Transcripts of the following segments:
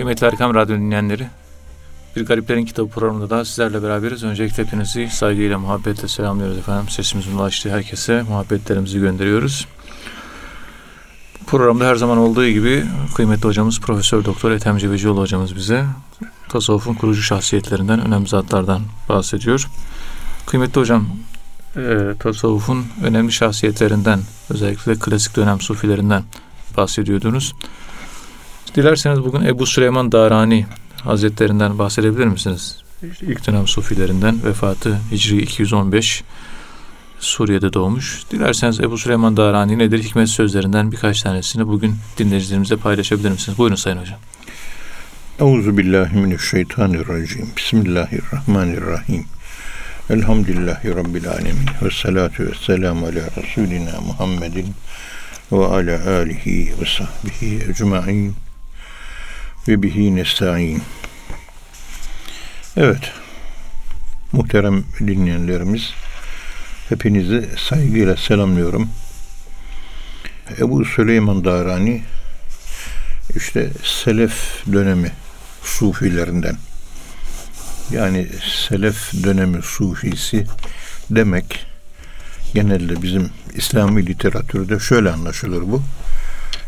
Kıymetli Erkam Radyo dinleyenleri, Bir Gariplerin Kitabı programında da sizlerle beraberiz. Öncelikle hepinizi saygıyla, muhabbetle selamlıyoruz efendim. Sesimizin ulaştığı herkese muhabbetlerimizi gönderiyoruz. Programda her zaman olduğu gibi kıymetli hocamız Profesör Doktor Ethem Cebecioğlu hocamız bize tasavvufun kurucu şahsiyetlerinden, önemli zatlardan bahsediyor. Kıymetli hocam, e, tasavvufun önemli şahsiyetlerinden, özellikle klasik dönem sufilerinden bahsediyordunuz. Dilerseniz bugün Ebu Süleyman Darani Hazretlerinden bahsedebilir misiniz? İlk dönem sufilerinden vefatı Hicri 215 Suriye'de doğmuş. Dilerseniz Ebu Süleyman Darani nedir? Hikmet sözlerinden birkaç tanesini bugün dinleyicilerimizle paylaşabilir misiniz? Buyurun Sayın Hocam. Euzu billahi mineşşeytanirracim. Bismillahirrahmanirrahim. Elhamdülillahi rabbil alamin. Ve salatu vesselamü ala Resulina Muhammedin ve ala alihi ve sahbihi ecmaîn ve bihi nesta'in. Evet, muhterem dinleyenlerimiz, hepinizi saygıyla selamlıyorum. Ebu Süleyman Darani, işte Selef dönemi Sufilerinden. Yani Selef dönemi Sufisi demek, genelde bizim İslami literatürde şöyle anlaşılır bu.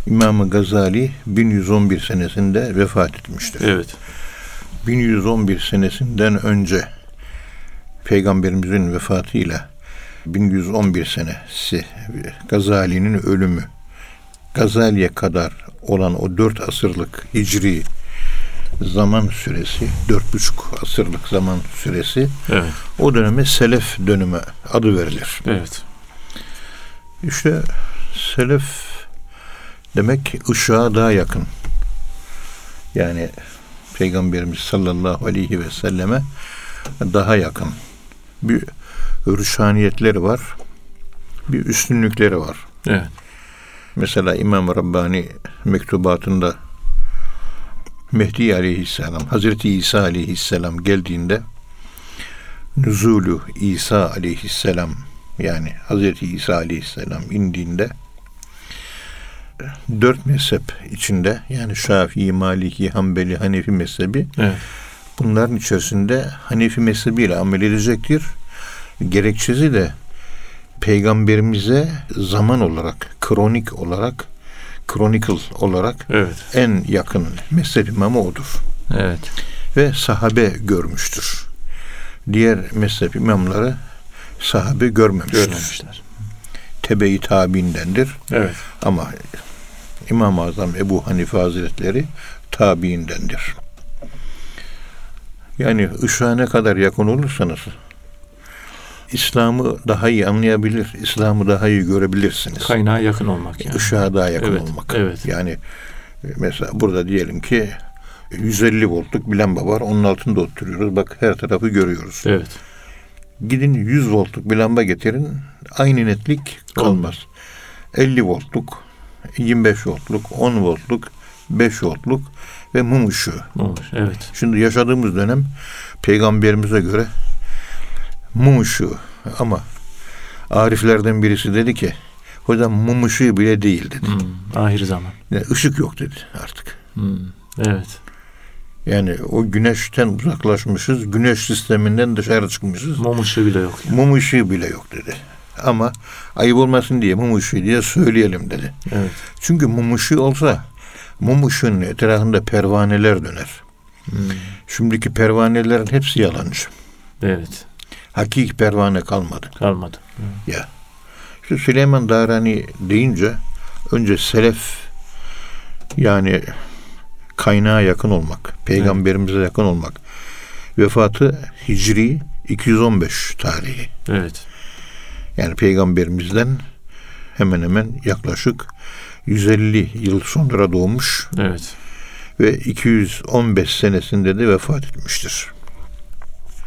İmam Gazali 1111 senesinde vefat etmiştir. Evet. 1111 senesinden önce Peygamberimizin vefatıyla 1111 senesi Gazali'nin ölümü Gazali'ye kadar olan o dört asırlık hicri zaman süresi, dört buçuk asırlık zaman süresi Evet. o döneme Selef dönemi adı verilir. Evet. İşte Selef demek ışığa daha yakın. Yani Peygamberimiz sallallahu aleyhi ve selleme daha yakın. Bir rüşhaniyetleri var. Bir üstünlükleri var. Evet. Mesela İmam Rabbani mektubatında Mehdi aleyhisselam, Hazreti İsa aleyhisselam geldiğinde nüzulu İsa aleyhisselam yani Hazreti İsa aleyhisselam indiğinde dört mezhep içinde yani Şafii, Maliki, Hanbeli, Hanefi mezhebi Evet. bunların içerisinde Hanefi mezhebiyle amel edecektir. Gerekçesi de peygamberimize zaman olarak, kronik olarak, chronicle olarak Evet. en yakın mezhep imamı odur. Evet. Ve sahabe görmüştür. Diğer mezhep imamları sahabe görmemiştir. Görmemişler. Tebe-i tabiindendir. Evet. Ama İmam-ı Azam Ebu Hanife Hazretleri tabiindendir. Yani ışığa ne kadar yakın olursanız İslam'ı daha iyi anlayabilir, İslam'ı daha iyi görebilirsiniz. Kaynağa yakın olmak yani. Işığa daha yakın Evet, olmak. evet. Yani e, mesela burada diyelim ki 150 voltluk bir lamba var. Onun altında oturuyoruz. Bak her tarafı görüyoruz. Evet. Gidin 100 voltluk bir lamba getirin. Aynı netlik kalmaz. 50 voltluk, 25 voltluk, 10 voltluk, 5 voltluk ve mum ışığı. Evet. Şimdi yaşadığımız dönem peygamberimize göre mum ışığı ama Ariflerden birisi dedi ki hocam mum ışığı bile değil dedi. Hmm. Ahir zaman. Yani ışık yok dedi artık. Hmm. Evet. Yani o güneşten uzaklaşmışız, güneş sisteminden dışarı çıkmışız. Mum ışığı bile yok. Yani. Mum ışığı bile yok dedi. Ama ayıp olmasın diye mum ışığı diye söyleyelim dedi. Evet. Çünkü mum ışığı olsa mum ışığının etrafında pervaneler döner. Hmm. Şimdiki pervanelerin hepsi yalancı. Evet. Hakiki pervane kalmadı. Kalmadı. Ya. İşte Süleyman Darani deyince önce selef yani kaynağa yakın olmak, peygamberimize yakın olmak. Vefatı Hicri 215 tarihi. Evet. Yani peygamberimizden hemen hemen yaklaşık 150 yıl sonra doğmuş Evet. ve 215 senesinde de vefat etmiştir.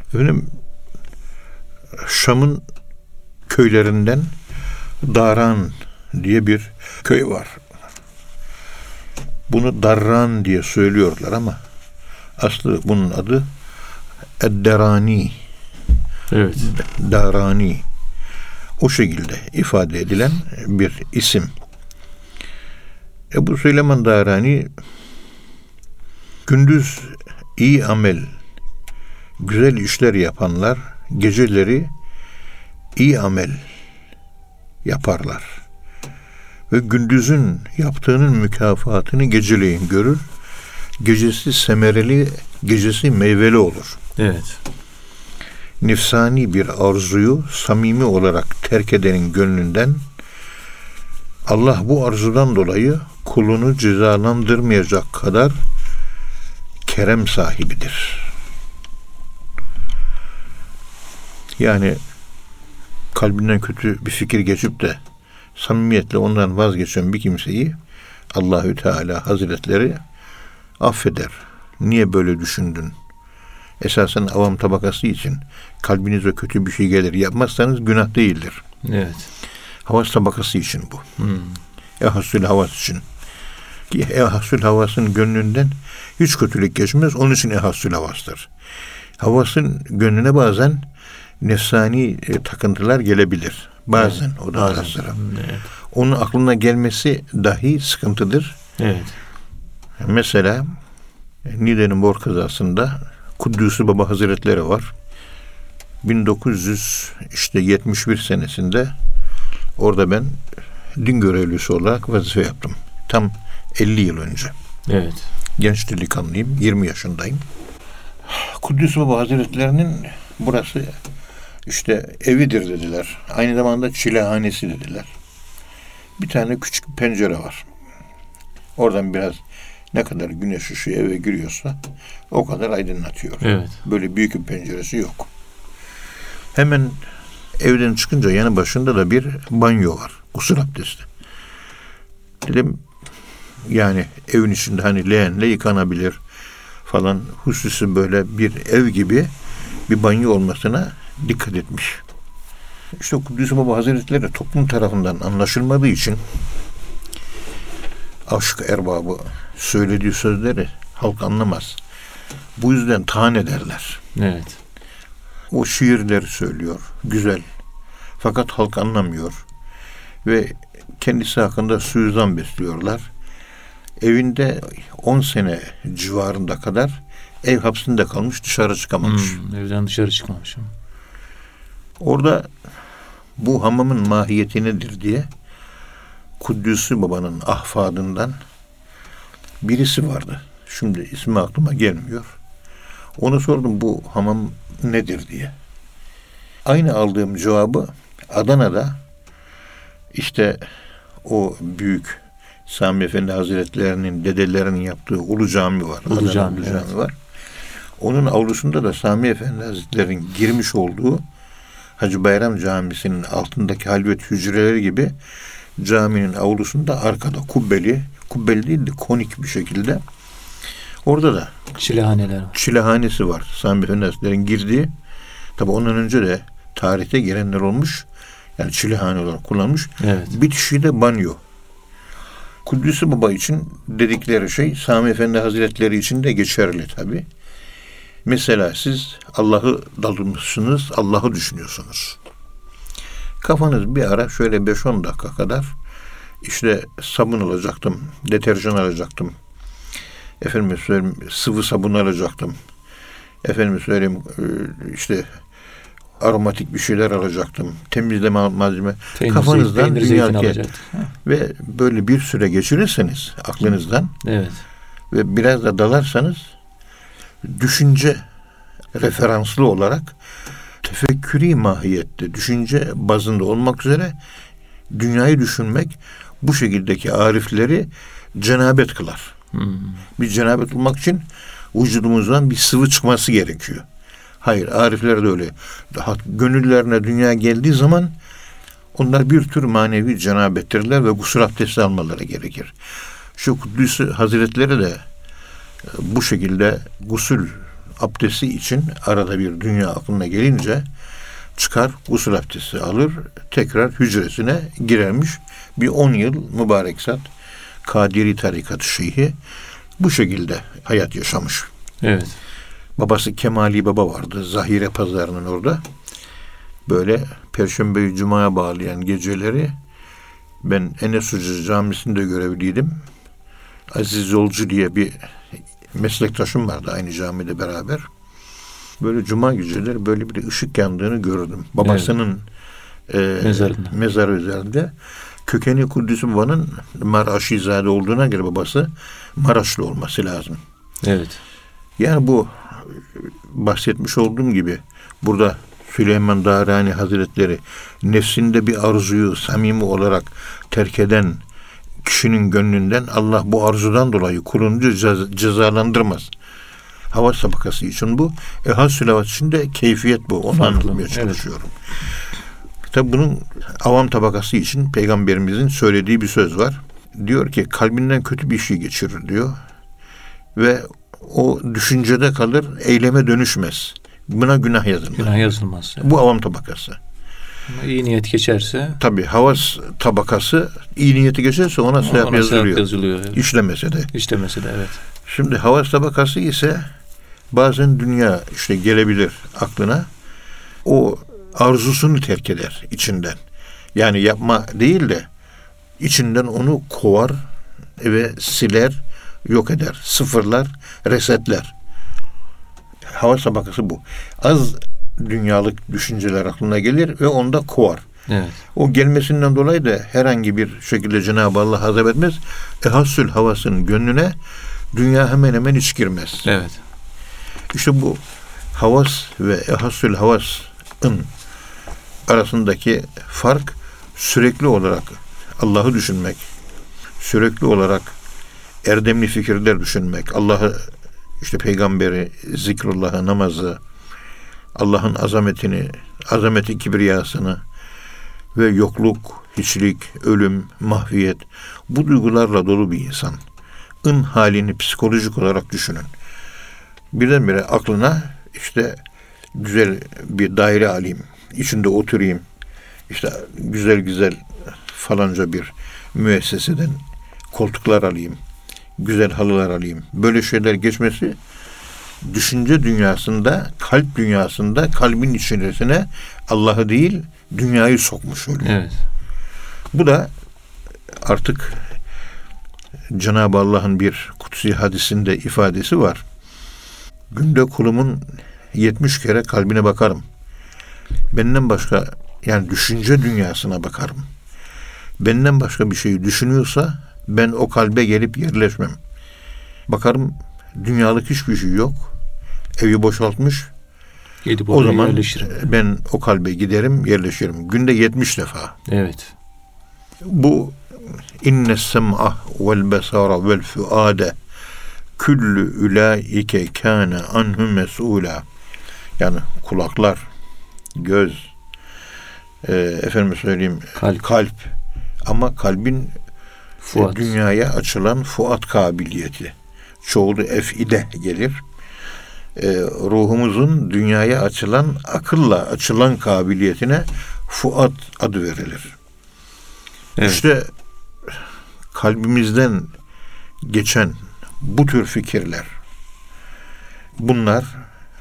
Efendim Şam'ın köylerinden Daran diye bir köy var. Bunu Darran diye söylüyorlar ama aslı bunun adı Edderani, Evet. Darani. O şekilde ifade edilen bir isim. Ebu Süleyman Darani Gündüz iyi amel, güzel işler yapanlar geceleri iyi amel yaparlar. Ve gündüzün yaptığının mükafatını geceleyin görür. Gecesi semereli, gecesi meyveli olur. Evet. Nefsani bir arzuyu samimi olarak terk edenin gönlünden Allah bu arzudan dolayı kulunu cezalandırmayacak kadar kerem sahibidir. Yani kalbinden kötü bir fikir geçip de samimiyetle ondan vazgeçen bir kimseyi Allahü Teala Hazretleri affeder. Niye böyle düşündün? Esasen avam tabakası için kalbinize kötü bir şey gelir. Yapmazsanız günah değildir. Evet. Havas tabakası için bu. Hmm. Ehasül havas için. Ki ehasül havasın gönlünden hiç kötülük geçmez. Onun için ehasül havastır. Havasın gönlüne bazen nefsani e, takıntılar gelebilir. Bazen o da Bazen. Evet. Onun aklına gelmesi dahi sıkıntıdır. Evet. Mesela Niğde'nin Bor kazasında Kuddüsü Baba Hazretleri var. 1900 işte 71 senesinde orada ben din görevlisi olarak vazife yaptım. Tam 50 yıl önce. Evet. Genç delikanlıyım. 20 yaşındayım. Kuddüs Baba Hazretlerinin burası işte evidir dediler. Aynı zamanda çilehanesi dediler. Bir tane küçük pencere var. Oradan biraz ne kadar güneş ışığı eve giriyorsa o kadar aydınlatıyor. Evet. Böyle büyük bir penceresi yok. Hemen evden çıkınca yanı başında da bir banyo var. Gusül abdesti. Dedim yani evin içinde hani leğenle yıkanabilir falan hususi böyle bir ev gibi bir banyo olmasına dikkat etmiş. İşte Kudüs Baba Hazretleri toplum tarafından anlaşılmadığı için aşk erbabı söylediği sözleri halk anlamaz. Bu yüzden taan ederler. Evet. O şiirleri söylüyor. Güzel. Fakat halk anlamıyor. Ve kendisi hakkında suizan besliyorlar. Evinde 10 sene civarında kadar ev hapsinde kalmış dışarı çıkamamış. Hmm, evden dışarı çıkmamışım. Orada bu hamamın mahiyeti nedir diye Kuddüsü babanın ahfadından birisi vardı. Şimdi ismi aklıma gelmiyor. Ona sordum bu hamam nedir diye. Aynı aldığım cevabı Adana'da işte o büyük Sami Efendi Hazretlerinin dedelerinin yaptığı Ulu Cami var. Ulu Adana Cami, Ulu evet. Cami var. Onun avlusunda da Sami Efendi Hazretleri'nin girmiş olduğu Hacı Bayram Camisi'nin altındaki halvet hücreleri gibi caminin avlusunda arkada kubbeli, kubbeli değil de konik bir şekilde orada da Çilehaneler var. çilehanesi var. Sami Hazretleri'nin girdiği. Tabi ondan önce de tarihte gelenler olmuş. Yani çilehane olarak kullanmış. Evet. Bitişi de banyo. Kudüs'ü Baba için dedikleri şey Sami Efendi Hazretleri için de geçerli tabi. Mesela siz Allah'ı dalmışsınız, Allah'ı düşünüyorsunuz. Kafanız bir ara şöyle 5-10 dakika kadar işte sabun alacaktım, deterjan alacaktım. Efendim söyleyeyim sıvı sabun alacaktım. Efendim söyleyeyim e, işte aromatik bir şeyler alacaktım. Temizleme malzeme. Peynir, Kafanızdan peynir Ve böyle bir süre geçirirseniz aklınızdan Evet. ve biraz da dalarsanız düşünce referanslı olarak tefekkürü mahiyette, düşünce bazında olmak üzere dünyayı düşünmek bu şekildeki arifleri cenabet kılar. Hmm. Bir cenabet olmak için vücudumuzdan bir sıvı çıkması gerekiyor. Hayır, arifler de öyle. Daha gönüllerine dünya geldiği zaman onlar bir tür manevi cenabettirler ve gusül abdesti almaları gerekir. Şu Kuddüs Hazretleri de e, bu şekilde gusül abdesti için arada bir dünya aklına gelince çıkar gusül abdesti alır tekrar hücresine girermiş. Bir 10 yıl mübarek zat Kadiri tarikatı şeyhi bu şekilde hayat yaşamış. Evet. Babası Kemali Baba vardı. Zahire pazarının orada. Böyle Perşembeyi Cuma'ya bağlayan geceleri ben Enes Hoca Camisi'nde görevliydim. Aziz Yolcu diye bir meslektaşım vardı aynı camide beraber. Böyle cuma geceleri böyle bir ışık yandığını gördüm. Babasının e, Mezarında. mezarı üzerinde. Kökeni Kudüs Baba'nın Maraşizade olduğuna göre babası Maraşlı olması lazım. Evet. Yani bu bahsetmiş olduğum gibi burada Süleyman Darani Hazretleri nefsinde bir arzuyu samimi olarak terk eden kişinin gönlünden Allah bu arzudan dolayı kulunu ceza- cezalandırmaz. Hava tabakası için bu. E hasül havat için de keyfiyet bu. Onu Farklı. anlatmaya Evet. Tabi bunun avam tabakası için peygamberimizin söylediği bir söz var. Diyor ki kalbinden kötü bir şey geçirir diyor. Ve o düşüncede kalır, eyleme dönüşmez. Buna günah yazılmaz. Günah yazılmaz. Evet. Bu avam tabakası. Ama iyi niyet geçerse Tabi havas tabakası iyi niyeti geçerse ona sevap ona sevap yazılıyor. yazılıyor. Evet. İşlemese de. İşlemesi de evet. Şimdi havas tabakası ise bazen dünya işte gelebilir aklına. O arzusunu terk eder içinden. Yani yapma değil de içinden onu kovar ve siler, yok eder, sıfırlar, resetler. Havas tabakası bu. Az dünyalık düşünceler aklına gelir ve onda kovar. Evet. O gelmesinden dolayı da herhangi bir şekilde Cenab-ı Allah hazap etmez. Ehassül havasının gönlüne dünya hemen hemen hiç girmez. Evet. İşte bu havas ve ehassül havasın arasındaki fark sürekli olarak Allah'ı düşünmek, sürekli olarak erdemli fikirler düşünmek, Allah'ı işte peygamberi, zikrullahı, namazı, Allah'ın azametini, azameti kibriyasını ve yokluk, hiçlik, ölüm, mahviyet bu duygularla dolu bir insan. ın halini psikolojik olarak düşünün. Birdenbire aklına işte güzel bir daire alayım, içinde oturayım, işte güzel güzel falanca bir müesseseden koltuklar alayım, güzel halılar alayım. Böyle şeyler geçmesi düşünce dünyasında, kalp dünyasında kalbin içerisine Allah'ı değil dünyayı sokmuş oluyor. Evet. Bu da artık Cenab-ı Allah'ın bir kutsi hadisinde ifadesi var. Günde kulumun 70 kere kalbine bakarım. Benden başka yani düşünce dünyasına bakarım. Benden başka bir şeyi düşünüyorsa ben o kalbe gelip yerleşmem. Bakarım dünyalık hiçbir şey yok. Evi boşaltmış. Gidip O zaman yerleşirim. ben o kalbe giderim, yerleşirim. Günde 70 defa. Evet. Bu inne sem'a vel besara vel fuade küllü ulaike kâne anhu mes'ûlâ yani kulaklar, göz, e, efendim söyleyeyim Kalp. kalp ama kalbin Fuat. e, dünyaya açılan fuat kabiliyeti. Çoğulu efide gelir. E, ruhumuzun dünyaya açılan akılla açılan kabiliyetine fuat adı verilir. Evet. İşte kalbimizden geçen bu tür fikirler bunlar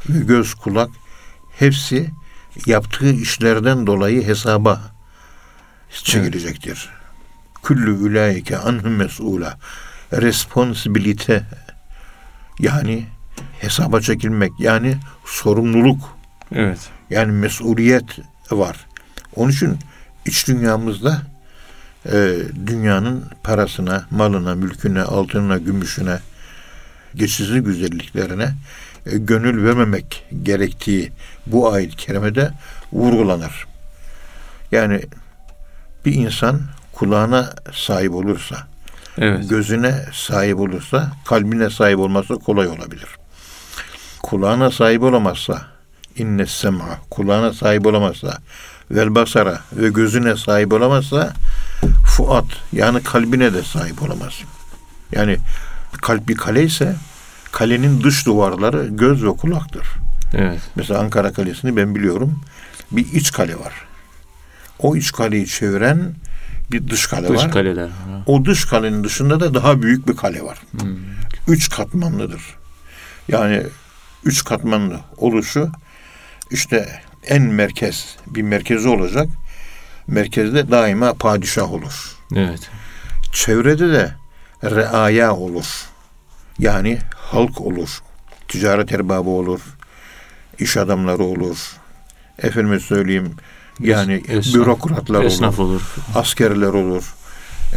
ve göz kulak hepsi yaptığı işlerden dolayı hesaba çekilecektir. Küllü ülaike anhum mes'ula responsibilite yani hesaba çekilmek yani sorumluluk Evet. yani mesuliyet var. Onun için iç dünyamızda e, dünyanın parasına, malına, mülküne, altınına, gümüşüne, geçici güzelliklerine gönül vermemek gerektiği bu ayet-i kerimede vurgulanır. Yani bir insan kulağına sahip olursa, Evet. gözüne sahip olursa, kalbine sahip olması kolay olabilir. Kulağına sahip olamazsa, inne sem'a, kulağına sahip olamazsa, vel basara ve gözüne sahip olamazsa, fuat yani kalbine de sahip olamaz. Yani kalp bir kale ise kalenin dış duvarları göz ve kulaktır. Evet. Mesela Ankara Kalesi'ni ben biliyorum. Bir iç kale var. O iç kaleyi çeviren bir dış kale Dış var. kaleler. O dış kalenin dışında da daha büyük bir kale var. Hmm. Üç katmanlıdır. Yani üç katmanlı oluşu işte en merkez bir merkezi olacak. Merkezde daima padişah olur. Evet. Çevrede de reaya olur. Yani halk olur, ticaret erbabı olur, iş adamları olur. Efendime söyleyeyim yani Esnaf- bürokratlar olur, Esnaf olur. askerler olur,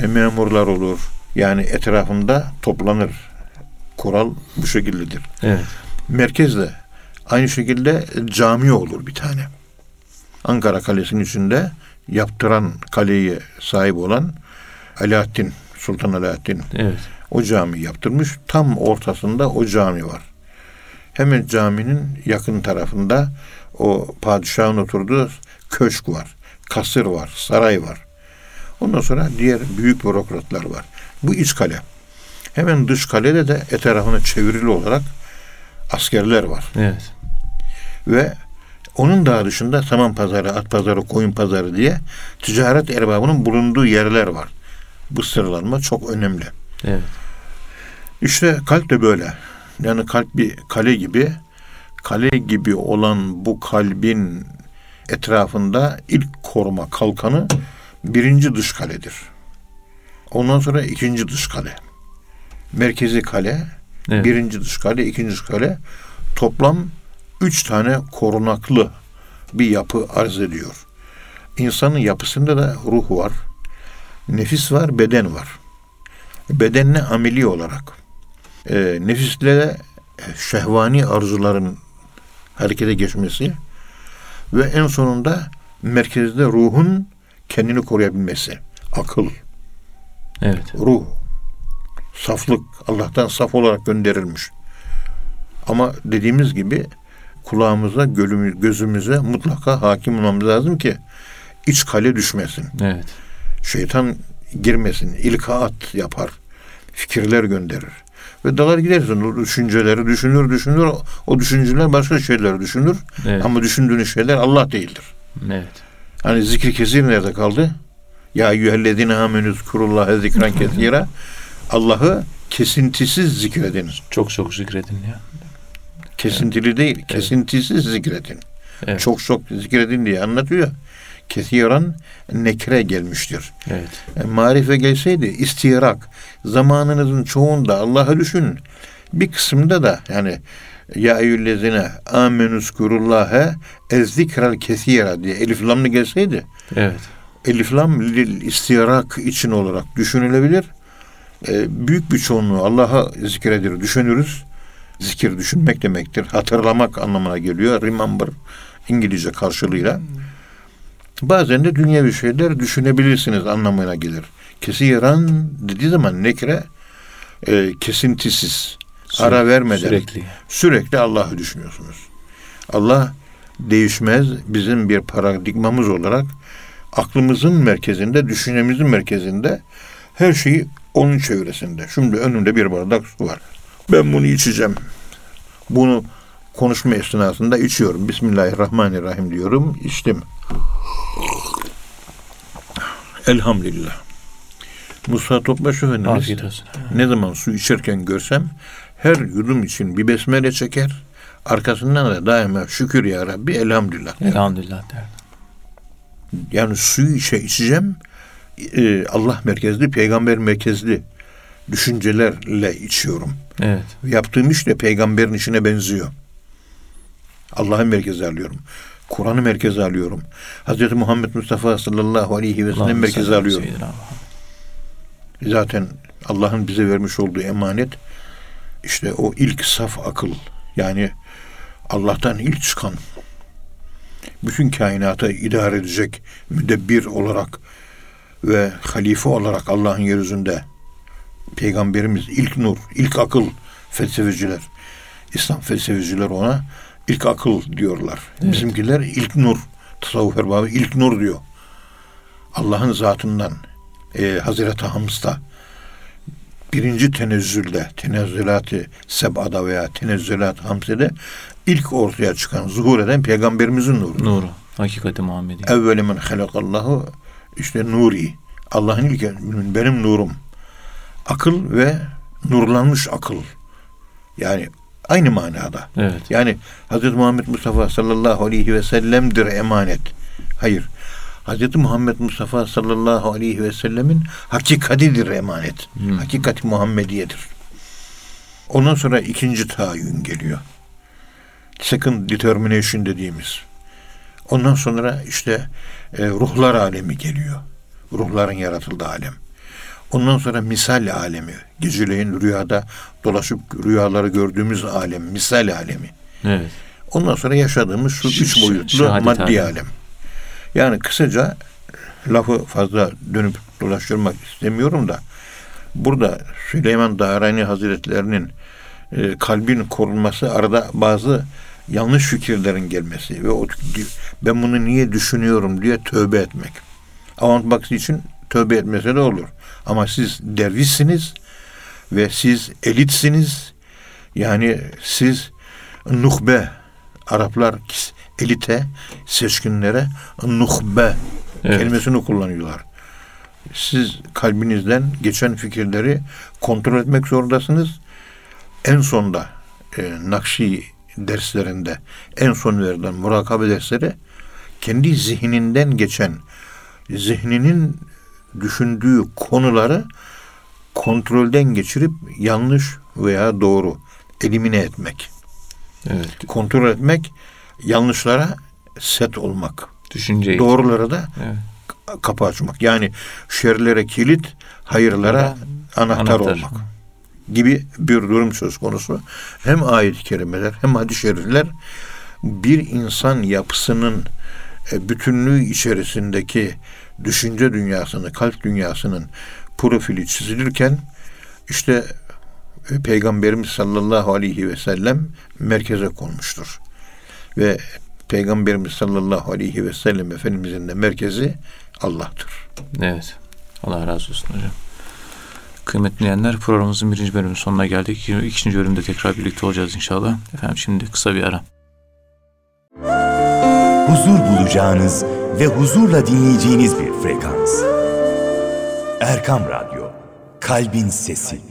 e, memurlar olur. Yani etrafında toplanır. Kural bu şekildedir. Evet. Merkezde aynı şekilde cami olur bir tane. Ankara Kalesi'nin içinde yaptıran kaleyi sahip olan Alaaddin, Sultan Alaaddin Evet. O cami yaptırmış. Tam ortasında o cami var. Hemen caminin yakın tarafında o padişahın oturduğu köşk var. Kasır var, saray var. Ondan sonra diğer büyük bürokratlar var. Bu iç kale. Hemen dış kalede de etrafına çevrili olarak askerler var. Evet. Ve onun daha dışında saman pazarı, at pazarı, koyun pazarı diye ticaret erbabının bulunduğu yerler var. Bu sıralanma çok önemli. Evet. İşte kalp de böyle. Yani kalp bir kale gibi. Kale gibi olan bu kalbin etrafında ilk koruma kalkanı birinci dış kaledir. Ondan sonra ikinci dış kale. Merkezi kale, Evet. birinci dış kale, ikinci dış kale. Toplam üç tane korunaklı bir yapı arz ediyor. İnsanın yapısında da ruh var, nefis var, beden var. Bedenle ameli olarak, e, nefisle de şehvani arzuların harekete geçmesi ve en sonunda merkezde ruhun kendini koruyabilmesi. Akıl, Evet. ruh, saflık Allah'tan saf olarak gönderilmiş. Ama dediğimiz gibi kulağımıza, gözümüze mutlaka hakim olmamız lazım ki iç kale düşmesin. Evet. Şeytan girmesin, ilkaat yapar, fikirler gönderir. Ve dalar gidersin o düşünceleri düşünür düşünür o düşünceler başka şeyler düşünür Evet. ama düşündüğünüz şeyler Allah değildir. Evet. Hani zikri kesir nerede kaldı? Ya eyyühellezine amenüz kurullaha zikran kesira. Allah'ı kesintisiz zikredin. Çok çok zikredin ya. Kesintili değil, kesintisiz zikredin. Evet. Çok çok zikredin diye anlatıyor. Kesiran nekre gelmiştir. Evet. E, marife gelseydi istiyarak zamanınızın çoğunda Allah'ı düşünün. Bir kısımda da yani ya eyyüllezine amenüs kurullaha ezzikral kesira diye elif lamlı gelseydi Evet. elif lam lil istiyarak için olarak düşünülebilir. E, büyük bir çoğunluğu Allah'a zikredir, düşünürüz. Zikir düşünmek demektir. Hatırlamak anlamına geliyor. Remember İngilizce karşılığıyla. Bazen de dünyevi şeyler düşünebilirsiniz anlamına gelir. Kesiran dediği zaman nekre e, kesintisiz, ara vermeden Sürekli. sürekli Allah'ı düşünüyorsunuz. Allah değişmez bizim bir paradigmamız olarak aklımızın merkezinde, düşüncemizin merkezinde her şeyi onun çevresinde. Şimdi önümde bir bardak su var. Ben bunu içeceğim. Bunu konuşma esnasında içiyorum. Bismillahirrahmanirrahim diyorum. İçtim. Elhamdülillah. Musa Topbaş Efendimiz ne zaman su içerken görsem her yudum için bir besmele çeker. Arkasından da daima şükür ya Rabbi elhamdülillah. der. Elhamdülillah derdim. Yani suyu içe içeceğim. e, Allah merkezli, peygamber merkezli düşüncelerle içiyorum. Evet. Yaptığım iş de peygamberin işine benziyor. Allah'ı merkeze alıyorum. Kur'an'ı merkeze alıyorum. Hz. Muhammed Mustafa sallallahu aleyhi ve sellem merkeze alıyorum. Zaten Allah'ın bize vermiş olduğu emanet işte o ilk saf akıl. Yani Allah'tan ilk çıkan bütün kainata idare edecek müdebbir olarak ve halife olarak Allah'ın yeryüzünde peygamberimiz ilk nur, ilk akıl felsefeciler. İslam felsefeciler ona ilk akıl diyorlar. Evet. Bizimkiler ilk nur. Tasavvuf erbabı ilk nur diyor. Allah'ın zatından e, Hazreti Hams'ta birinci tenezzülde, tenezzülat-ı seb'ada veya tenezzülat-ı hamsede ilk ortaya çıkan, zuhur eden peygamberimizin nuru. Nuru. Hakikati Muhammedi. Evveli men halakallahu işte nuri. Allah'ın ilk benim nurum. Akıl ve nurlanmış akıl. Yani aynı manada. Evet. Yani Hz. Muhammed Mustafa sallallahu aleyhi ve sellem'dir emanet. Hayır. Hz. Muhammed Mustafa sallallahu aleyhi ve sellemin hakikatidir emanet. Hmm. Hakikati Muhammediyedir. Ondan sonra ikinci tayin geliyor. Second determination dediğimiz. Ondan sonra işte e, ruhlar alemi geliyor. Ruhların yaratıldığı alem. Ondan sonra misal alemi. Geceleyin rüyada dolaşıp rüyaları gördüğümüz alem. Misal alemi. Evet. Ondan sonra yaşadığımız şu Ş- üç boyutlu maddi alemi. alem. Yani kısaca lafı fazla dönüp dolaştırmak istemiyorum da burada Süleyman Darani Hazretlerinin e, kalbin korunması arada bazı yanlış fikirlerin gelmesi ve o ben bunu niye düşünüyorum diye tövbe etmek. Avantbaksi için tövbe etmese de olur. Ama siz dervişsiniz ve siz elitsiniz. Yani siz nuhbe Araplar elite seçkinlere nuhbe Evet. kelimesini kullanıyorlar. Siz kalbinizden geçen fikirleri kontrol etmek zorundasınız. En sonda e, Nakşi derslerinde en son verilen murakabe dersleri kendi zihninden geçen zihninin düşündüğü konuları kontrolden geçirip yanlış veya doğru elimine etmek. Evet. Kontrol etmek yanlışlara set olmak. Düşünceyi. Doğrulara da Evet. kapı açmak. Yani şerlere kilit, hayırlara anahtar, Anahtar. olmak gibi bir durum söz konusu. Hem ayet-i kerimeler hem hadis-i şerifler bir insan yapısının bütünlüğü içerisindeki düşünce dünyasını, kalp dünyasının profili çizilirken işte e, Peygamberimiz sallallahu aleyhi ve sellem merkeze konmuştur. Ve Peygamberimiz sallallahu aleyhi ve sellem Efendimizin de merkezi Allah'tır. Evet. Allah razı olsun hocam. Kıymetli dinleyenler programımızın birinci bölümünün sonuna geldik. İkinci bölümde tekrar birlikte olacağız inşallah. Efendim şimdi kısa bir ara. Huzur bulacağınız ve huzurla dinleyeceğiniz bir frekans. Erkam Radyo, Kalbin Sesi.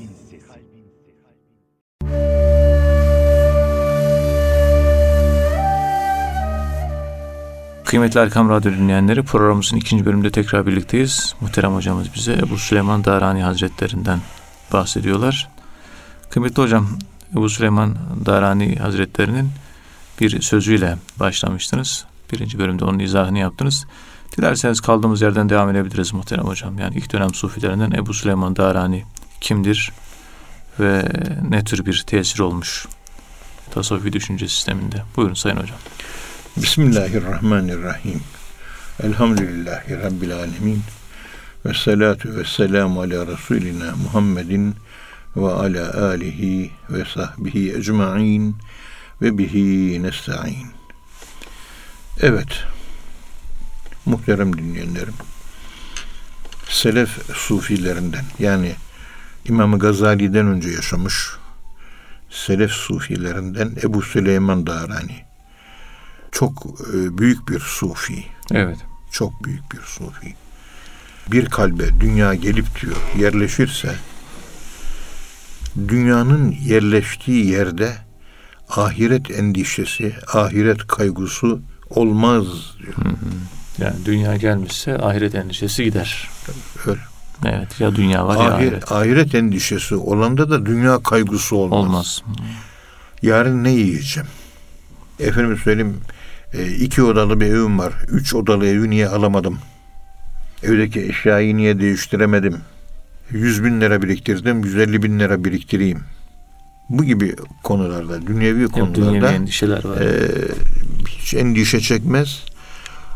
Kıymetli Erkam Radyo dinleyenleri programımızın ikinci bölümünde tekrar birlikteyiz. Muhterem hocamız bize Ebu Süleyman Darani Hazretlerinden bahsediyorlar. Kıymetli hocam Ebu Süleyman Darani Hazretlerinin bir sözüyle başlamıştınız. Birinci bölümde onun izahını yaptınız. Dilerseniz kaldığımız yerden devam edebiliriz muhterem hocam. Yani ilk dönem sufilerinden Ebu Süleyman Darani kimdir ve ne tür bir tesir olmuş tasavvufi düşünce sisteminde. Buyurun Sayın Hocam. Bismillahirrahmanirrahim. Elhamdülillahi Rabbil alemin. Ve salatu ve selamu ala Resulina Muhammedin ve ala alihi ve sahbihi ecma'in ve bihi nesta'in. Evet, muhterem dinleyenlerim, Selef sufilerinden yani İmam Gazali'den önce yaşamış Selef sufilerinden Ebu Süleyman Darani çok e, büyük bir sufi. Evet. Çok büyük bir sufi. Bir kalbe dünya gelip diyor yerleşirse dünyanın yerleştiği yerde ahiret endişesi, ahiret kaygısı olmaz diyor. Yani dünya gelmişse ahiret endişesi gider. Öyle. Evet ya dünya var ya Ahir- ahiret. ahiret endişesi olanda da dünya kaygısı olmaz. Olmaz. Yarın ne yiyeceğim? Efendim söyleyeyim e, iki odalı bir evim var. Üç odalı evi niye alamadım? Evdeki eşyayı niye değiştiremedim? Yüz bin lira biriktirdim, 150 bin lira biriktireyim. Bu gibi konularda, dünyevi konularda dünyevi endişeler var. e, hiç endişe çekmez.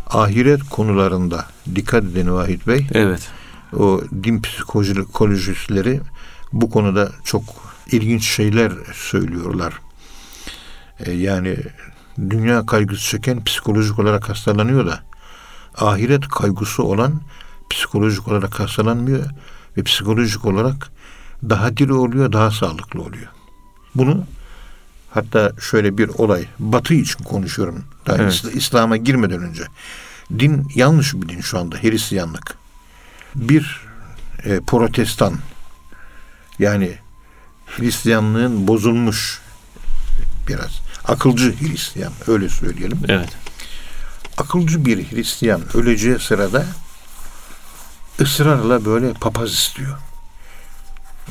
Ahiret konularında dikkat edin Vahit Bey. evet. O din psikolojistleri bu konuda çok ilginç şeyler söylüyorlar. E, yani dünya kaygısı çeken psikolojik olarak hastalanıyor da ahiret kaygısı olan psikolojik olarak hastalanmıyor ve psikolojik olarak daha diri oluyor, daha sağlıklı oluyor. Bunu hatta şöyle bir olay, Batı için konuşuyorum. Daha Evet. İsla- İslam'a girmeden önce. Din yanlış bir din şu anda, Hristiyanlık. Bir e, protestan yani Hristiyanlığın bozulmuş biraz akılcı Hristiyan öyle söyleyelim. Evet. Akılcı bir Hristiyan öleceği sırada ısrarla böyle papaz istiyor.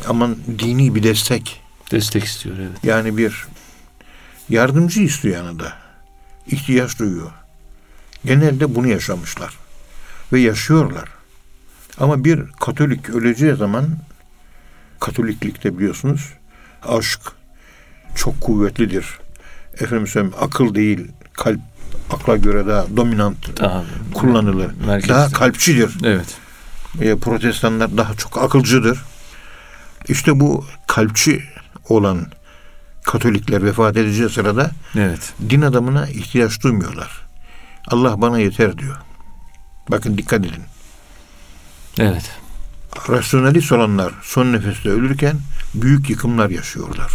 Aman dini bir destek Destek istiyor evet. Yani bir yardımcı istiyor yanında. İhtiyaç duyuyor. Genelde bunu yaşamışlar. Ve yaşıyorlar. Ama bir Katolik öleceği zaman Katoliklikte biliyorsunuz aşk çok kuvvetlidir. Efendim söyleyeyim akıl değil kalp akla göre daha dominant Daha kullanılır. merkezde. Daha kalpçidir. Evet. E, protestanlar daha çok akılcıdır. İşte bu kalpçi olan Katolikler vefat edeceği sırada Evet. din adamına ihtiyaç duymuyorlar. Allah bana yeter diyor. Bakın dikkat edin. Evet. Rasyonalist olanlar son nefeste ölürken büyük yıkımlar yaşıyorlar.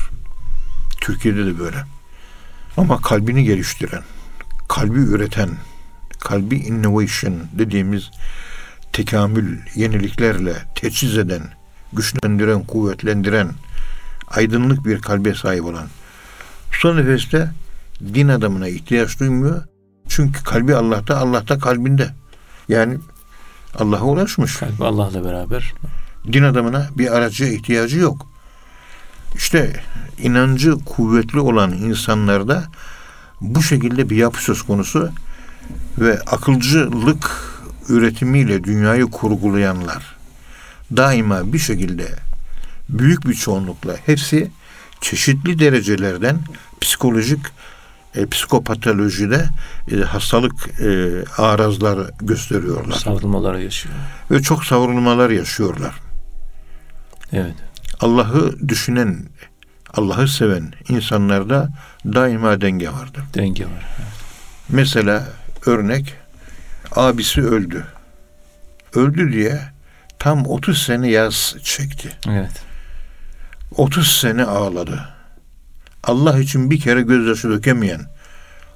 Türkiye'de de böyle. Ama kalbini geliştiren, kalbi üreten, kalbi innovation dediğimiz tekamül, yeniliklerle teçhiz eden, güçlendiren, kuvvetlendiren, aydınlık bir kalbe sahip olan son nefeste din adamına ihtiyaç duymuyor. Çünkü kalbi Allah'ta, Allah'ta kalbinde. Yani Allah'a ulaşmış. Kalbi Allah'la beraber. Din adamına bir aracıya ihtiyacı yok. İşte inancı kuvvetli olan insanlarda bu şekilde bir yapı söz konusu ve akılcılık üretimiyle dünyayı kurgulayanlar daima bir şekilde büyük bir çoğunlukla hepsi çeşitli derecelerden psikolojik e, psikopatolojide e, hastalık e, arazlar gösteriyorlar Savrulmalara yaşıyor. ve çok savrulmalar yaşıyorlar. Evet. Allah'ı düşünen, Allah'ı seven insanlarda daima denge vardır. Denge var. Mesela örnek abisi öldü. Öldü diye tam 30 sene yaz çekti. Evet. 30 sene ağladı. Allah için bir kere gözyaşı dökemeyen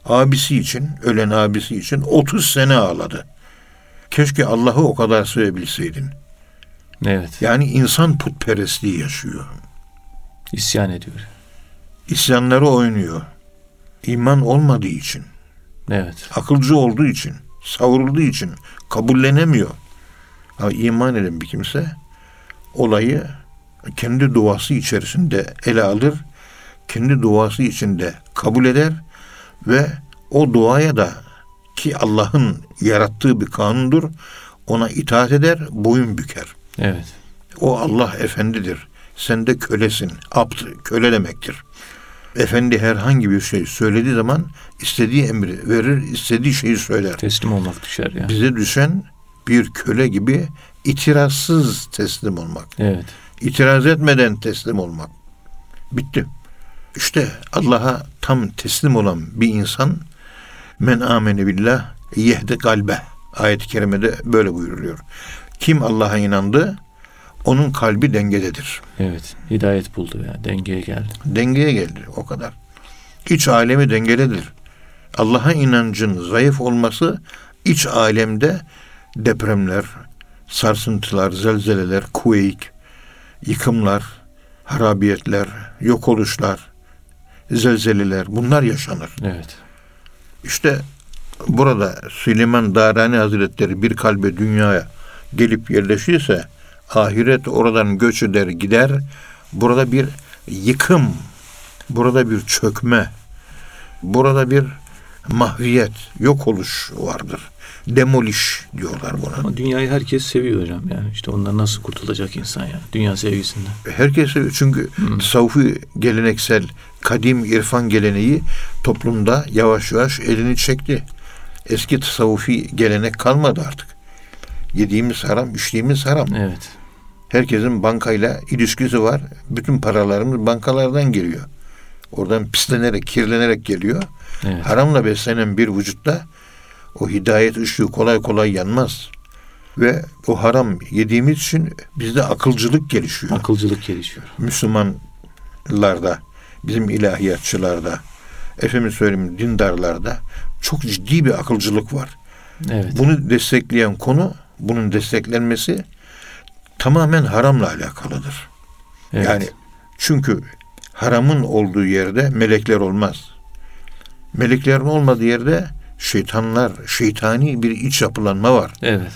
abisi için, ölen abisi için 30 sene ağladı. Keşke Allah'ı o kadar sevebilseydin. Evet. Yani insan putperestliği yaşıyor. İsyan ediyor. İsyanları oynuyor. İman olmadığı için, Evet. akılcı olduğu için, savrulduğu için kabullenemiyor. Ama iman eden bir kimse olayı kendi duası içerisinde ele alır, kendi duası içinde kabul eder ve o duaya da ki Allah'ın yarattığı bir kanundur, ona itaat eder, boyun büker. Evet. O Allah efendidir. Sen de kölesin. Abd köle demektir. Efendi herhangi bir şey söylediği zaman istediği emri verir, istediği şeyi söyler. Teslim olmak düşer yani. Bize düşen bir köle gibi itirazsız teslim olmak. Evet. İtiraz etmeden teslim olmak. Bitti. İşte Allah'a tam teslim olan bir insan men amene billah yehdi kalbe. Ayet-i kerimede böyle buyuruluyor. Kim Allah'a inandı onun kalbi dengededir. Evet. Hidayet buldu yani. Dengeye geldi. Dengeye geldi o kadar. İç alemi dengelidir. Allah'a inancın zayıf olması iç alemde depremler, sarsıntılar, zelzeleler, kuveyk, yıkımlar, harabiyetler, yok oluşlar, zelzeleler bunlar yaşanır. Evet. İşte burada Süleyman Darani Hazretleri bir kalbe dünyaya gelip yerleşirse ahiret oradan göç eder gider. Burada bir yıkım, burada bir çökme, burada bir mahviyet, yok oluş vardır. Demoliş diyorlar buna. Ama dünyayı herkes seviyor hocam. Yani işte ondan nasıl kurtulacak insan yani. Dünya sevgisinden. Herkese çünkü tasavvufi geleneksel kadim irfan geleneği toplumda yavaş yavaş elini çekti. Eski tasavvufi gelenek kalmadı artık. Yediğimiz haram, içtiğimiz haram. Evet. Herkesin bankayla ilişkisi var. Bütün paralarımız bankalardan geliyor. Oradan pislenerek, kirlenerek geliyor. Evet. Haramla beslenen bir vücutta o hidayet ışığı kolay kolay yanmaz. Ve o haram yediğimiz için bizde akılcılık gelişiyor. Akılcılık gelişiyor. Müslümanlarda, bizim ilahiyatçılarda, efendim söyleyeyim dindarlarda çok ciddi bir akılcılık var. Evet. Bunu destekleyen konu, bunun desteklenmesi tamamen haramla alakalıdır. evet. Yani çünkü haramın olduğu yerde melekler olmaz. Meleklerin olmadığı yerde şeytanlar, şeytani bir iç yapılanma var. Evet.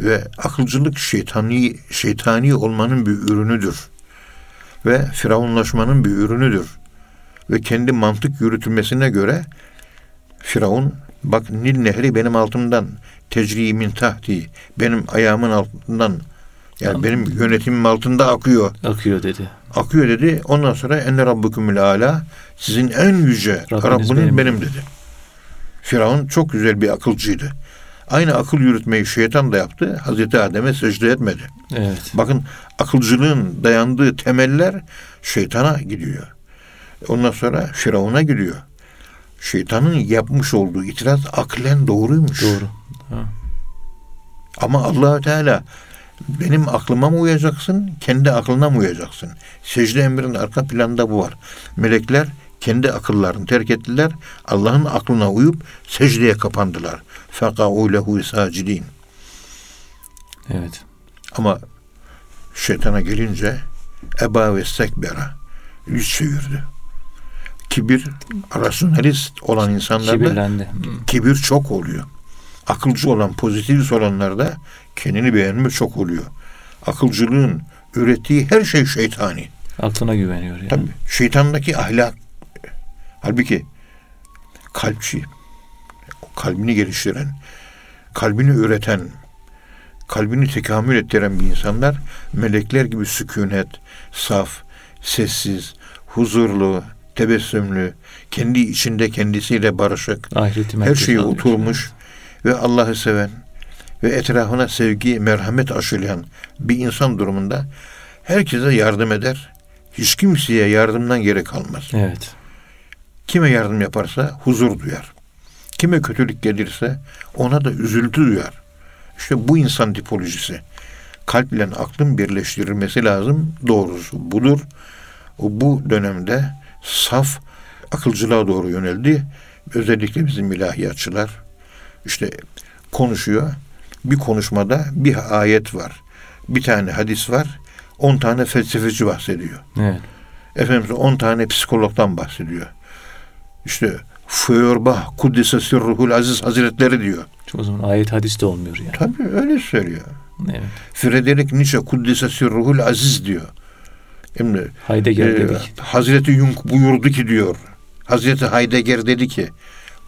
Ve akılcılık şeytani, şeytani olmanın bir ürünüdür. ve firavunlaşmanın bir ürünüdür. Ve kendi mantık yürütülmesine göre Firavun bak Nil Nehri benim altımdan tecri min tahti benim ayağımın altından yani Tamam. benim yönetimim altında akıyor. Akıyor dedi. Akıyor dedi. Ondan sonra enne rabbukumul ala sizin en yüce Rabbiniz Rabbiniz benim benim, dedi. Firavun çok güzel bir akılcıydı. Aynı akıl yürütmeyi şeytan da yaptı. Hazreti Adem'e secde etmedi. Evet. Bakın akılcılığın dayandığı temeller şeytana gidiyor. Ondan sonra Firavun'a gidiyor. Şeytanın yapmış olduğu itiraz aklen doğruymuş. Doğru. Ha. Ama allah Teala benim aklıma mı uyacaksın, kendi aklına mı uyacaksın? Secde emrinin arka planında bu var. Melekler kendi akıllarını terk ettiler. Allah'ın aklına uyup secdeye kapandılar. Fekâ'û lehu sacidin. Evet. Ama şeytana gelince eba ve sekbera yüz çevirdi. Kibir, rasyonalist olan insanlarda Kibirlendi. Kibir çok oluyor. Akılcı olan, pozitivist olanlarda kendini beğenme çok oluyor. Akılcılığın ürettiği her şey şeytani. Aklına güveniyor yani. Tabii. Şeytandaki ahlak. Halbuki kalpçi, kalbini geliştiren, kalbini üreten, kalbini tekamül ettiren bir insanlar melekler gibi sükunet, saf, sessiz, huzurlu, tebessümlü, kendi içinde kendisiyle barışık, Ahireti her şeyi oturmuş ve Allah'ı seven ve etrafına sevgi, merhamet aşılayan bir insan durumunda herkese yardım eder. Hiç kimseye yardımdan geri kalmaz. Evet. Kime yardım yaparsa huzur duyar. Kime kötülük gelirse ona da üzüntü duyar. İşte bu insan tipolojisi. Kalp ile aklın birleştirilmesi lazım. Doğrusu budur. Bu dönemde saf akılcılığa doğru yöneldi. Özellikle bizim ilahiyatçılar işte konuşuyor. Bir konuşmada bir ayet var. Bir tane hadis var. On tane felsefeci bahsediyor. Evet. Efendimiz 10 tane psikologdan bahsediyor. İşte Feuerbach, Kuddise Sirruhul Aziz Hazretleri diyor. O zaman ayet hadis de olmuyor yani. Tabii öyle söylüyor. Evet. Friedrich Nietzsche Kuddise Sirruhul Aziz diyor. Şimdi Heidegger e, dedik. Hazreti Jung buyurdu ki diyor. Hazreti Heidegger dedi ki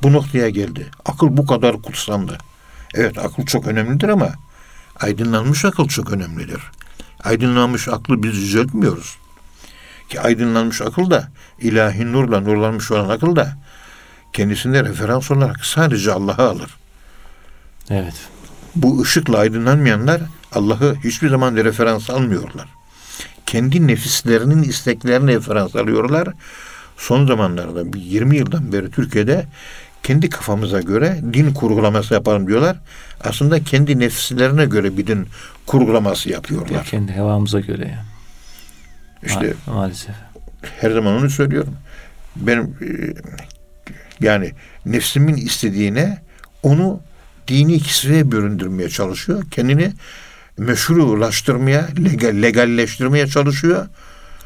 bu noktaya geldi. Akıl bu kadar kutsandı. Evet akıl çok önemlidir ama aydınlanmış akıl çok önemlidir. Aydınlanmış aklı biz yüceltmiyoruz. Ki aydınlanmış akıl da ilahi nurla nurlanmış olan akıl da kendisinde referans olarak sadece Allah'ı alır. Evet. Bu ışıkla aydınlanmayanlar Allah'ı hiçbir zaman referans almıyorlar. Kendi nefislerinin isteklerine referans alıyorlar. Son zamanlarda bir 20 yıldan beri Türkiye'de kendi kafamıza göre din kurgulaması yapalım diyorlar. Aslında kendi nefislerine göre bir din kurgulaması Ya yapıyorlar. kendi hevamıza göre yani. İşte Ma- maalesef. her zaman onu söylüyorum. Benim e, yani nefsimin istediğine onu dini kisveye büründürmeye çalışıyor. Kendini meşrulaştırmaya, legal, legalleştirmeye çalışıyor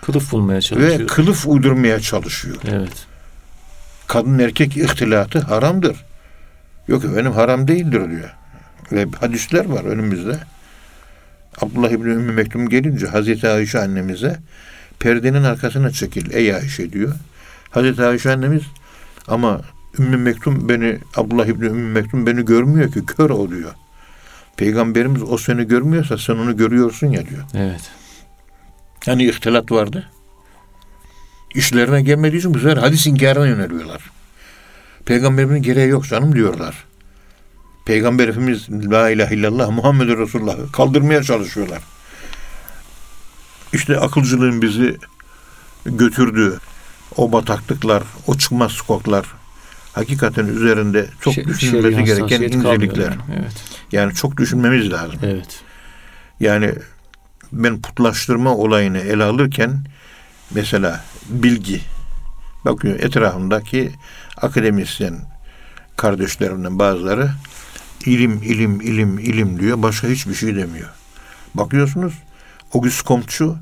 Kılıf bulmaya çalışıyor. ve kılıf uydurmaya çalışıyor. evet. Kadın erkek ihtilatı haramdır. Yok efendim haram değildir diyor. Ve hadisler var önümüzde. Abdullah İbni Ümmü Mektum gelince Hazreti Ayşe annemize perdenin arkasına çekil ey Ayşe diyor. Hazreti Ayşe annemiz ama Ümmü Mektum beni Abdullah İbni Ümmü Mektum beni görmüyor ki kör o diyor. Peygamberimiz o seni görmüyorsa sen onu görüyorsun ya diyor. Evet. Yani ihtilat vardı. İşlerine gelmediği için bu sefer hadis inkarına yöneliyorlar. Peygamberimizin gereği yok canım diyorlar. Peygamber Efendimiz La ilahe illallah Muhammed Resulullah kaldırmaya çalışıyorlar. İşte akılcılığın bizi götürdüğü o bataklıklar, o çıkmaz sokaklar hakikaten üzerinde çok Şe- düşünülmesi şer'i gereken incelikler. yani. Evet. Yani çok düşünmemiz lazım. Evet. Yani ben putlaştırma olayını ele alırken mesela bilgi bakıyor etrafımdaki akademisyen kardeşlerimden bazıları ilim ilim ilim ilim diyor başka hiçbir şey demiyor. Bakıyorsunuz Auguste Comte'cu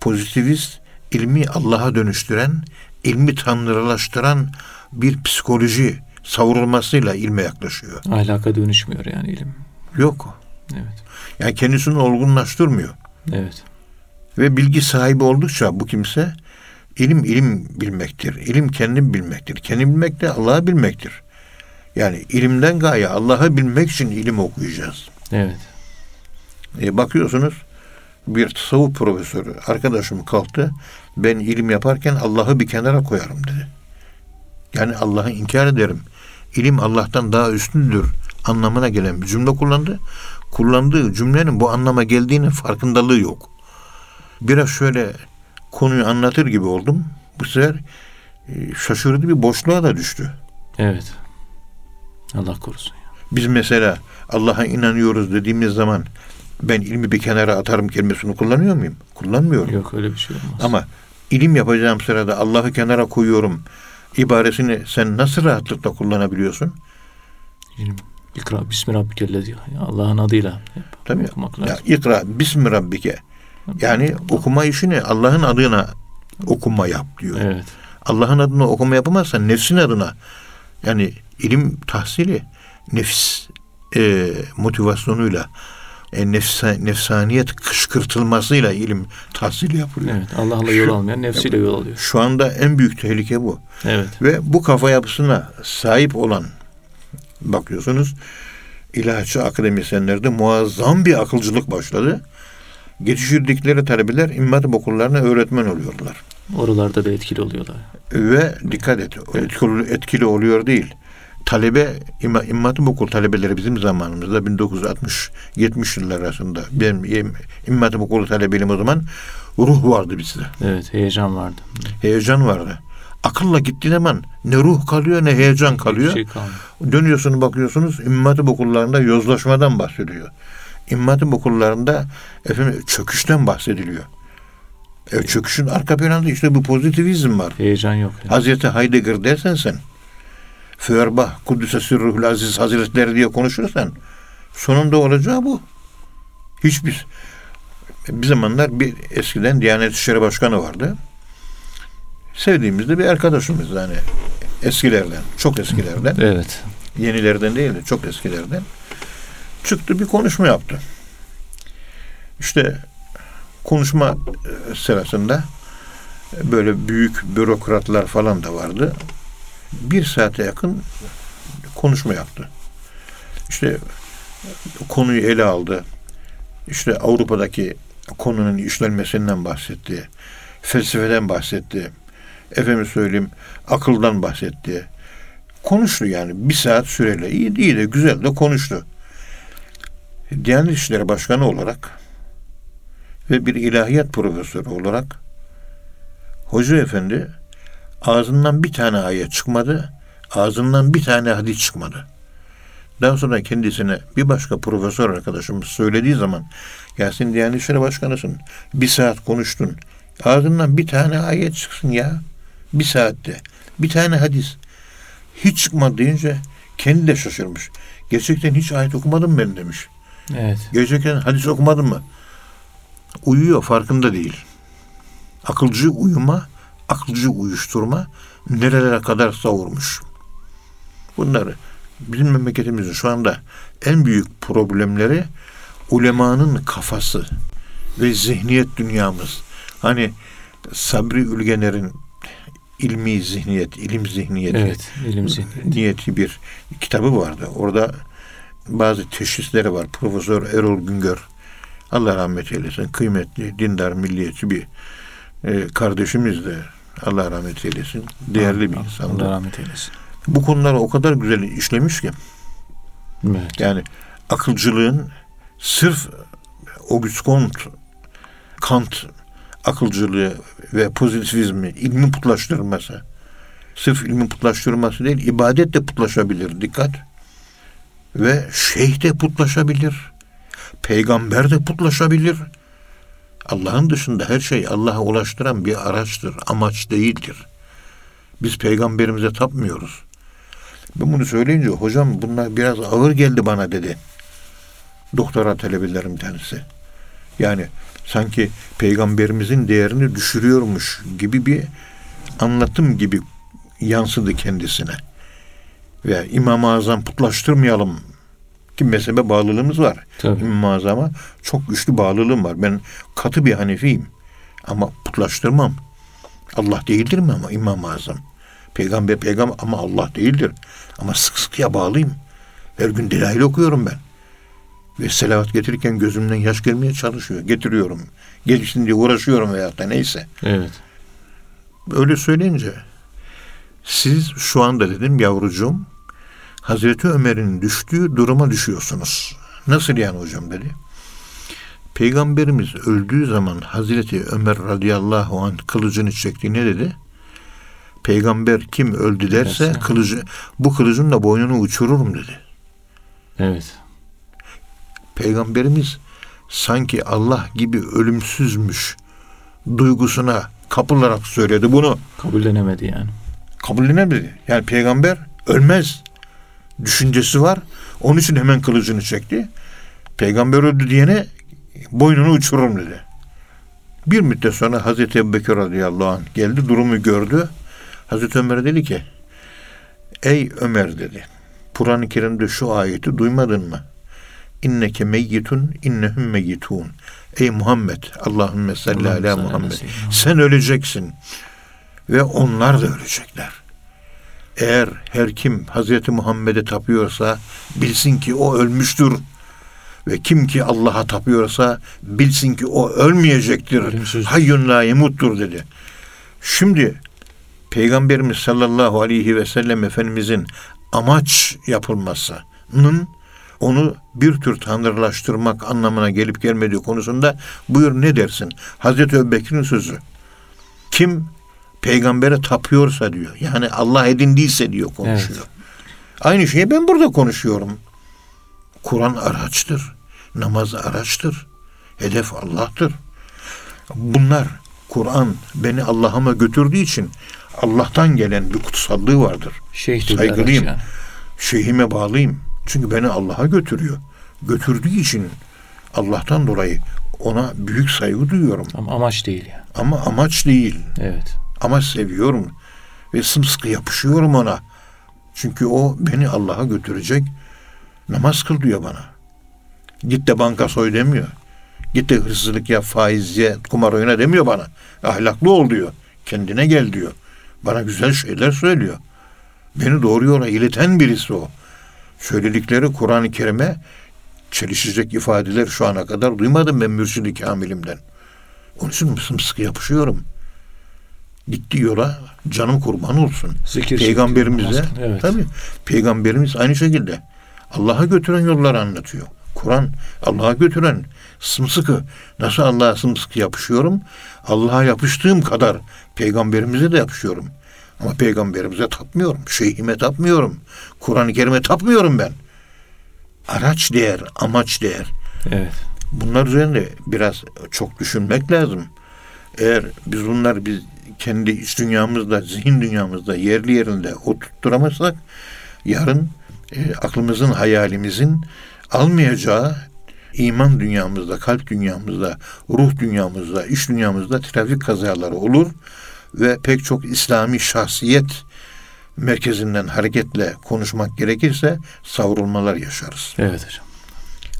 pozitivist ilmi Allah'a dönüştüren ilmi tanrılaştıran bir psikoloji savrulmasıyla ilme yaklaşıyor. Ahlaka dönüşmüyor yani ilim. Yok. Evet. Yani kendisini olgunlaştırmıyor. Evet. Ve bilgi sahibi oldukça bu kimse ilim ilim bilmektir. İlim kendim bilmektir. Kendim bilmek de Allah'ı bilmektir. Yani ilimden gaye Allah'ı bilmek için ilim okuyacağız. Evet. E, bakıyorsunuz bir tasavvuf profesörü arkadaşım kalktı. Ben ilim yaparken Allah'ı bir kenara koyarım dedi. Yani Allah'ı inkar ederim. İlim Allah'tan daha üstündür anlamına gelen bir cümle kullandı. Kullandığı cümlenin bu anlama geldiğinin farkındalığı yok. Biraz şöyle konuyu anlatır gibi oldum. Bu sefer e, şaşırdı bir boşluğa da düştü. Evet. Allah korusun. ya. Biz mesela Allah'a inanıyoruz dediğimiz zaman ben ilmi bir kenara atarım kelimesini kullanıyor muyum? Kullanmıyorum. Yok öyle bir şey olmaz. Ama ilim yapacağım sırada Allah'ı kenara koyuyorum ibaresini sen nasıl rahatlıkla kullanabiliyorsun? İlim. İkra Bismillahirrahmanirrahim. Ya Allah'ın adıyla Tabii. okumak Ya, lazım. ikra bismi rabbike. Yani okuma işini Allah'ın adına okuma yap diyor. Evet. Allah'ın adına okuma yapamazsan nefsin adına yani ilim tahsili nefis e, motivasyonuyla e, nefsa, nefsaniyet kışkırtılmasıyla ilim tahsili yapılıyor. Evet. Allah'la yol almayan nefsiyle yol alıyor. Şu anda en büyük tehlike bu. Evet. Ve bu kafa yapısına sahip olan bakıyorsunuz ilahçı akademisyenlerde muazzam bir akılcılık başladı. Geçiştirdikleri talebeler immat okullarına öğretmen oluyorlar. Oralarda da etkili oluyorlar. Ve dikkat et etkili, etkili oluyor değil. Talebe İmma, İmmat Okul talebeleri bizim zamanımızda 1960-70 yıllar arasında benim İm- İmmat Okulu talebeliğim o zaman ruh vardı bizde. Evet. Heyecan vardı. Heyecan vardı. Akılla gittiğin zaman ne ruh kalıyor ne heyecan kalıyor. Şey kalmıyor. Dönüyorsunuz bakıyorsunuz İmam Hatip okullarında yozlaşmadan bahsediyor. İmam Hatip okullarında efendim çöküşten bahsediliyor. E, çöküşün arka planında işte bu pozitivizm var. Heyecan yok. yani. Hazreti Heidegger dersen sen Feuerbach, Kudüs'e Sürruhul Aziz Hazretleri diye konuşursan sonunda olacağı bu. Hiçbir bir zamanlar bir eskiden Diyanet İşleri Başkanı vardı. Sevdiğimiz de bir arkadaşımız yani eskilerden, çok eskilerden. Evet. Yenilerden değil de çok eskilerden. Çıktı bir konuşma yaptı. İşte konuşma e, sırasında böyle büyük bürokratlar falan da vardı. Bir saate yakın konuşma yaptı. İşte konuyu ele aldı. İşte Avrupa'daki konunun işlenmesinden bahsetti. Felsefeden bahsetti. Efendim söyleyeyim akıldan bahsetti konuştu yani bir saat süreyle iyi iyi de güzel de konuştu. Diyanet İşleri Başkanı olarak ve bir ilahiyat profesörü olarak Hoca Efendi ağzından bir tane ayet çıkmadı, ağzından bir tane hadis çıkmadı. Daha sonra kendisine bir başka profesör arkadaşımız söylediği zaman ya sen Diyanet İşleri Başkanısın, bir saat konuştun, ağzından bir tane ayet çıksın ya, bir saatte, bir tane hadis hiç çıkmadı deyince kendi de şaşırmış. Gerçekten hiç ayet okumadım ben demiş. Evet. Gerçekten hadis okumadın mı? Uyuyor farkında değil. Akılcı uyuma, akılcı uyuşturma nerelere kadar savurmuş. Bunları bizim memleketimizin şu anda en büyük problemleri ulemanın kafası ve zihniyet dünyamız. Hani Sabri Ülgener'in ilmi zihniyet, ilim zihniyeti Evet. ilim zihniyeti. niyeti bir kitabı vardı. Orada bazı teşhisleri var. Profesör Erol Güngör Allah rahmet eylesin. Kıymetli, dindar, milliyetçi bir e, kardeşimiz de Allah rahmet eylesin. Değerli bir Allah insandı. rahmet eylesin. Bu konuları o kadar güzel işlemiş ki Evet. yani akılcılığın sırf Auguste Comte, Kant akılcılığı ve pozitivizmi, ilmi putlaştırması. Sırf ilmi putlaştırması değil, ibadet de putlaşabilir. Dikkat. Ve şeyh de putlaşabilir. Peygamber de putlaşabilir. Allah'ın dışında her şey Allah'a ulaştıran bir araçtır, amaç değildir. Biz peygamberimize tapmıyoruz. Ben bunu söyleyince hocam bunlar biraz ağır geldi bana dedi. Doktora talebelerim tanesi. Yani sanki peygamberimizin değerini düşürüyormuş gibi bir anlatım gibi yansıdı kendisine. Ve İmam-ı Azam putlaştırmayalım ki mezhebe bağlılığımız var. Tabii. İmam-ı Azam'a çok güçlü bağlılığım var. Ben katı bir Hanefiyim. Ama putlaştırmam. Allah değildir mi ama İmam-ı Azam? Peygamber peygamber ama Allah değildir. Ama sık sıkıya bağlıyım. Her gün delail okuyorum ben. Ve selavat getirirken gözümden yaş gelmeye çalışıyor. Getiriyorum. Gelişsin diye uğraşıyorum veyahut da neyse. Evet. Öyle söyleyince siz şu anda dedim yavrucuğum Hazreti Ömer'in düştüğü duruma düşüyorsunuz. Nasıl yani hocam dedi. Peygamberimiz öldüğü zaman Hazreti Ömer radıyallahu anh kılıcını çekti. Ne dedi? Peygamber kim öldü derse Derse. kılıcı bu kılıcın da boynunu uçururum dedi. Evet. Peygamberimiz sanki Allah gibi ölümsüzmüş duygusuna kapılarak söyledi bunu. Kabullenemedi yani. kabullenemedi. Yani peygamber ölmez düşüncesi var. Onun için hemen kılıcını çekti. Peygamber öldü diyene boynunu uçururum dedi. Bir müddet sonra Hazreti Ebubekir radıyallahu anh geldi durumu gördü. Hazreti Ömer dedi ki Ey Ömer dedi. Kur'an-ı Kerim'de şu ayeti duymadın mı? İnneke meyyitun innehum meyyitun. Ey Muhammed Allahümme salli ala Muhammed. Sen öleceksin. Ve onlar da ölecekler. Eğer her kim Hazreti Muhammed'e tapıyorsa bilsin ki o ölmüştür. Ve kim ki Allah'a tapıyorsa bilsin ki o ölmeyecektir. Hayyun la yemuttur dedi. Şimdi Peygamberimiz sallallahu aleyhi ve sellem Efendimizin amaç yapılmasının onu bir tür tanrılaştırmak anlamına gelip gelmediği konusunda buyur ne dersin? Hazreti Ebubekir'in sözü. Kim peygambere tapıyorsa diyor. Yani Allah edindiyse diyor konuşuyor. Aynı şeyi ben burada konuşuyorum. Kur'an araçtır. Namaz araçtır. Hedef Allah'tır. Bunlar Kur'an beni Allah'ıma götürdüğü için Allah'tan gelen bir kutsallığı vardır. Şeyh dedi Saygılıyım. yani. Şeyhime bağlıyım. Çünkü beni Allah'a götürüyor. Götürdüğü için Allah'tan dolayı ona büyük saygı duyuyorum. Ama amaç değil yani. Ama amaç değil. Evet. Ama seviyorum ve sımsıkı yapışıyorum ona. Çünkü o beni Allah'a götürecek. Namaz kıl diyor bana. Git de banka soy demiyor. Git de hırsızlık yap, faiz ye, kumar oyna demiyor bana. Ahlaklı ol diyor. Kendine gel diyor. Bana güzel şeyler söylüyor. Beni doğru yola ileten birisi o. Söyledikleri Kur'an-ı Kerim'e çelişecek ifadeler şu ana kadar duymadım ben mürşid-i kamilimden. Onun için sımsıkı yapışıyorum gittiği yola canım kurban olsun. Zikir Peygamberimize. Evet. tabii peygamberimiz aynı şekilde Allah'a götüren yolları anlatıyor. Kur'an Allah'a götüren sımsıkı nasıl Allah'a sımsıkı yapışıyorum? Allah'a yapıştığım kadar peygamberimize de yapışıyorum. Ama peygamberimize tapmıyorum. Şeyhime tapmıyorum. Kur'an-ı Kerim'e tapmıyorum ben. Araç değer, amaç değer. Evet. Bunlar üzerinde biraz çok düşünmek lazım. Eğer biz bunlar biz kendi iç dünyamızda, zihin dünyamızda yerli yerinde oturtturamazsak yarın e, aklımızın, hayalimizin almayacağı iman dünyamızda, kalp dünyamızda, ruh dünyamızda, iç dünyamızda trafik kazaları olur ve pek çok İslami şahsiyet merkezinden hareketle konuşmak gerekirse savrulmalar yaşarız. Evet hocam.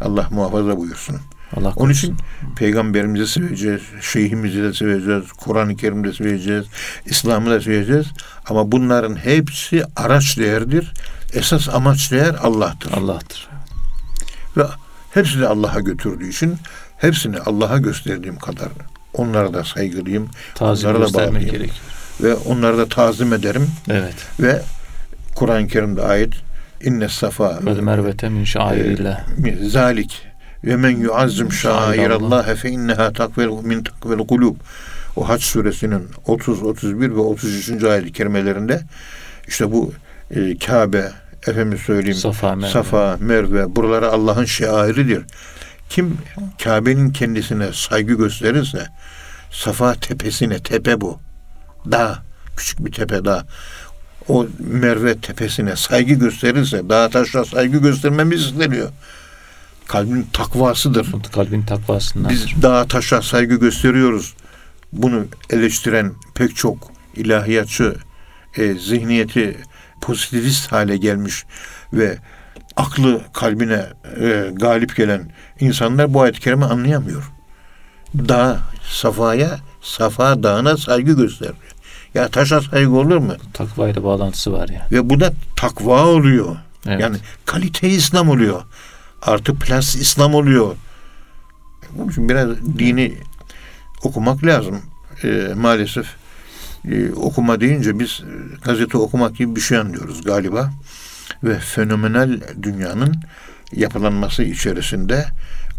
Allah muhafaza buyursun. Allah Onun için peygamberimizi seveceğiz, şeyhimizi de seveceğiz, Kur'an-ı Kerim'i de seveceğiz, İslam'ı da seveceğiz. Ama bunların hepsi araç değerdir. Esas amaç değer Allah'tır. Allah'tır. Ve hepsini Allah'a götürdüğü için hepsini Allah'a gösterdiğim kadar onlara da saygılıyım. Tazim onlara da bağlıyım. Ve onlara da tazim ederim. Evet. Ve Kur'an-ı Kerim'de ayet inne safa Ve mervete min şairillah. zalik ve men yuazzim şairallah fe inneha takvel min takvel kulub. O Hac suresinin 30, 31 ve 33. ayet-i kerimelerinde işte bu e, Kabe, efendim söyleyeyim, Safa, Merve. Safa, Merve, buraları Allah'ın şairidir. Kim Kabe'nin kendisine saygı gösterirse, Safa tepesine, tepe bu, dağ, küçük bir tepe dağ, o Merve tepesine saygı gösterirse, dağa taşla saygı göstermemiz isteniyor. Kalbin takvasıdır. Kalbin takvasından. Biz dağa taşa saygı gösteriyoruz. Bunu eleştiren pek çok ilahiyatçı e, zihniyeti pozitivist hale gelmiş ve aklı kalbine e, galip gelen insanlar bu ayet-i kerime anlayamıyor. Dağ, safaya Safa Dağı'na saygı gösteriyor. Ya taşa saygı olur mu? Takvayla bağlantısı var ya. Ve bu da takva oluyor. Evet. Yani kalite İslam oluyor. Artı plus İslam oluyor. Bunun için biraz dini okumak lazım. Ee, maalesef e, okuma deyince biz e, gazete okumak gibi bir şey anlıyoruz galiba. Ve fenomenal dünyanın yapılanması içerisinde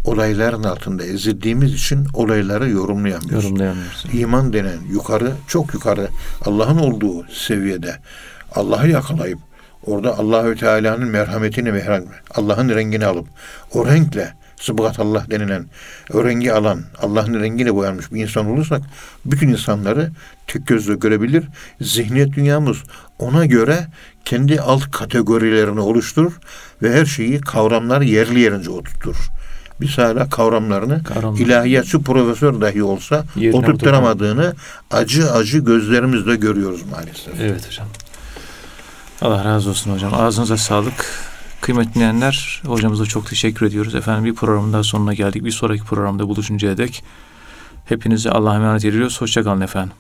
olayların altında ezildiğimiz için olayları yorumlayamıyoruz. Yorumlayamıyorsun. İman denen yukarı, çok yukarı Allah'ın olduğu seviyede Allah'ı yakalayıp orada Allahü Teala'nın merhametini merhamet, Allah'ın rengini alıp o renkle sıbgat Allah denilen o rengi alan Allah'ın rengiyle boyanmış bir insan olursak bütün insanları tek gözle görebilir. Zihniyet dünyamız ona göre kendi alt kategorilerini oluşturur ve her şeyi kavramlar yerli yerince oturtur. Biz hala kavramlarını Kavramlar. ilahiyatçı profesör dahi olsa Yerine oturtturamadığını acı acı gözlerimizle görüyoruz maalesef. Evet hocam. Allah razı olsun hocam. Ağzınıza sağlık. Kıymetli dinleyenler, hocamıza çok teşekkür ediyoruz. Efendim bir programın daha sonuna geldik. Bir sonraki programda buluşuncaya dek hepinizi Allah'a emanet ediyoruz. Hoşçakalın efendim.